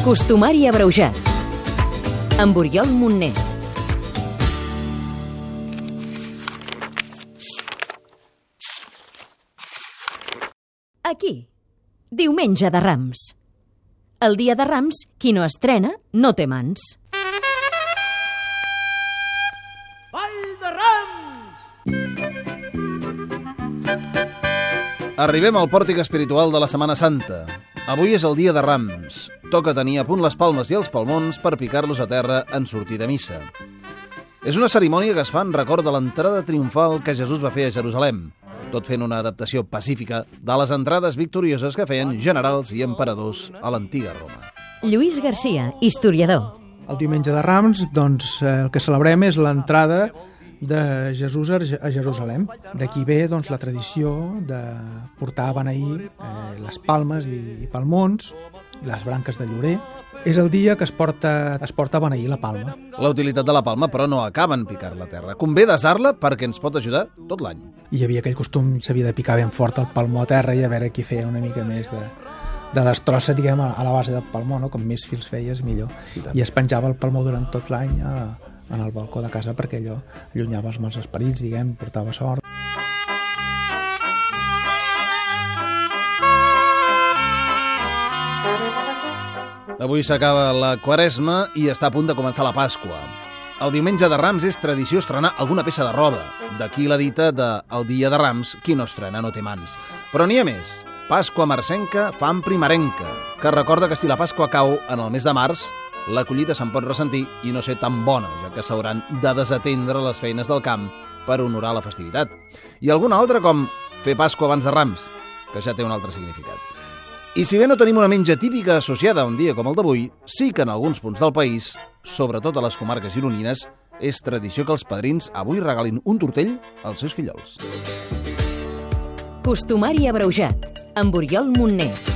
Costumari abreujat. Amb Oriol Montner. Aquí, diumenge de Rams. El dia de Rams, qui no estrena, no té mans. Vall de Rams! Arribem al pòrtic espiritual de la Setmana Santa. Avui és el dia de Rams. Toca tenir a punt les palmes i els palmons per picar-los a terra en sortir de missa. És una cerimònia que es fa en record de l'entrada triomfal que Jesús va fer a Jerusalem, tot fent una adaptació pacífica de les entrades victorioses que feien generals i emperadors a l'antiga Roma. Lluís Garcia, historiador. El diumenge de Rams, doncs, eh, el que celebrem és l'entrada de Jesús a Je- a Jerusalem. D'aquí ve doncs, la tradició de portar a beneir eh, les palmes i, i palmons i les branques de llorer. És el dia que es porta, es porta a beneir la palma. La utilitat de la palma, però, no acaba en picar la terra. Convé desar-la perquè ens pot ajudar tot l'any. I hi havia aquell costum, s'havia de picar ben fort el palmó a terra i a veure qui feia una mica més de, de destrossa, diguem, a a la base del palmó, no? com més fils feies, millor. I es penjava el palmó durant tot l'any a, en el balcó de casa perquè allò allunyava els mals esperits, diguem, portava sort. Avui s'acaba la Quaresma i està a punt de començar la Pasqua. El diumenge de Rams és tradició estrenar alguna peça de roba. D'aquí la dita de el dia de Rams, qui no estrena no té mans. Però n'hi ha més. Pasqua marcenca, fam primerenca, que recorda que si la Pasqua cau en el mes de març, la collita se'n pot ressentir i no ser tan bona, ja que s'hauran de desatendre les feines del camp per honorar la festivitat. I alguna altra com fer Pasqua abans de Rams, que ja té un altre significat. I si bé no tenim una menja típica associada a un dia com el d'avui, sí que en alguns punts del país, sobretot a les comarques gironines, és tradició que els padrins avui regalin un tortell als seus fillols. Costumari abreujat. Amb Oriol Montner.